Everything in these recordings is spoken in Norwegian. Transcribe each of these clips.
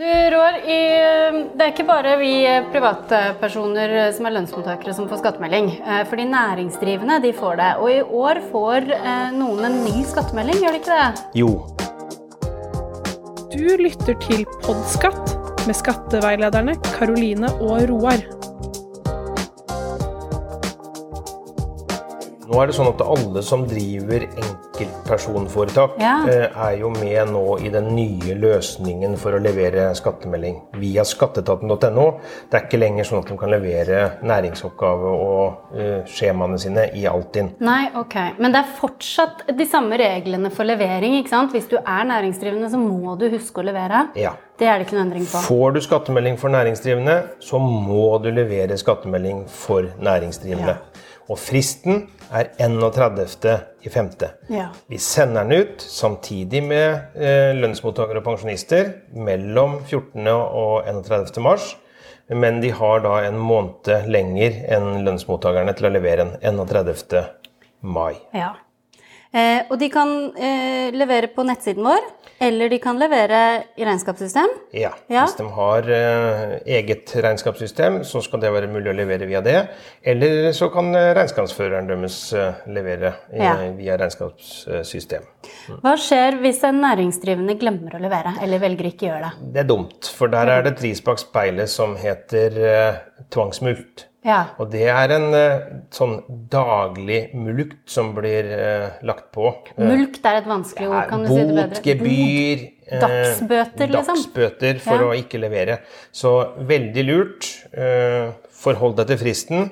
Du Roar, det er ikke bare vi privatpersoner som er lønnsmottakere som får skattemelding. Eh, for de næringsdrivende de får det. Og i år får eh, noen en ny skattemelding, gjør de ikke det? Jo. Du lytter til Podskatt med skatteveilederne Karoline og Roar. Nå er det sånn at alle som driver enkeltpersonforetak, Ja. eh, er jo med nå i den nye løsningen for å levere skattemelding via skatteetaten.no. Det er ikke lenger sånn at de kan levere næringsoppgave og uh, skjemaene sine i Altinn. Nei, ok. Men det er fortsatt de samme reglene for levering, ikke sant? Hvis du er næringsdrivende, så må du huske å levere. Ja. Det er det ikke noen endring på. Får du skattemelding for næringsdrivende, så må du levere skattemelding for næringsdrivende. Og fristen er 31.5. Ja. Vi sender den ut samtidig med eh, lønnsmottakere og pensjonister mellom 14. og 31. mars. Men de har da en måned lenger enn lønnsmottakerne til å levere den 31. mai. Ja. Eh, og de kan eh, levere på nettsiden vår, eller de kan levere i regnskapssystem. Ja, Ja. Hvis de har eh, eget regnskapssystem, så skal det være mulig å levere via det. Eller så kan eh, regnskapsføreren deres eh, levere eh, Ja. via regnskapssystem. Hva skjer hvis en næringsdrivende glemmer å levere, eller velger ikke å gjøre det? Det er dumt, for der er det et ris bak speilet som heter tvangsmulkt. Ja. Og det er en eh, sånn daglig mulkt som blir uh, lagt på. Eh, Mulkt er et vanskelig ord, kan du si det bedre? Bot, gebyr eh, Dagsbøter, liksom. Dagsbøter for Ja. å ikke levere. Så veldig lurt. Uh, Forhold deg til fristen,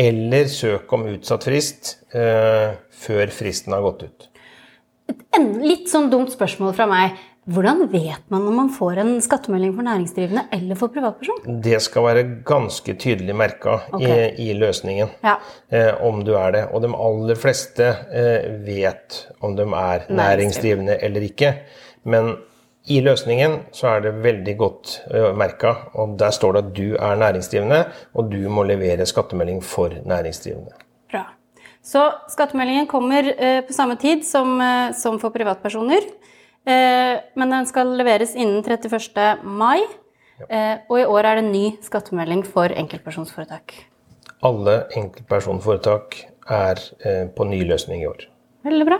eller søk om utsatt frist uh, før fristen har gått ut. En litt sånn dumt spørsmål fra meg. Hvordan vet man om man får en skattemelding for næringsdrivende eller for privatperson? Det skal være ganske tydelig merka okay. i, i løsningen. Ja. eh, om du er det. Og de aller fleste eh, vet om de er næringsdrivende eller ikke. Men i løsningen så er det veldig godt uh, merka, og der står det at du er næringsdrivende, og du må levere skattemelding for næringsdrivende. Så skattemeldingen kommer eh, på samme tid som, eh, som for privatpersoner. Eh, men den skal leveres innen 31. mai. Eh, og i år er det ny skattemelding for enkeltpersonforetak. Alle enkeltpersonforetak er på ny løsning i år. Veldig bra.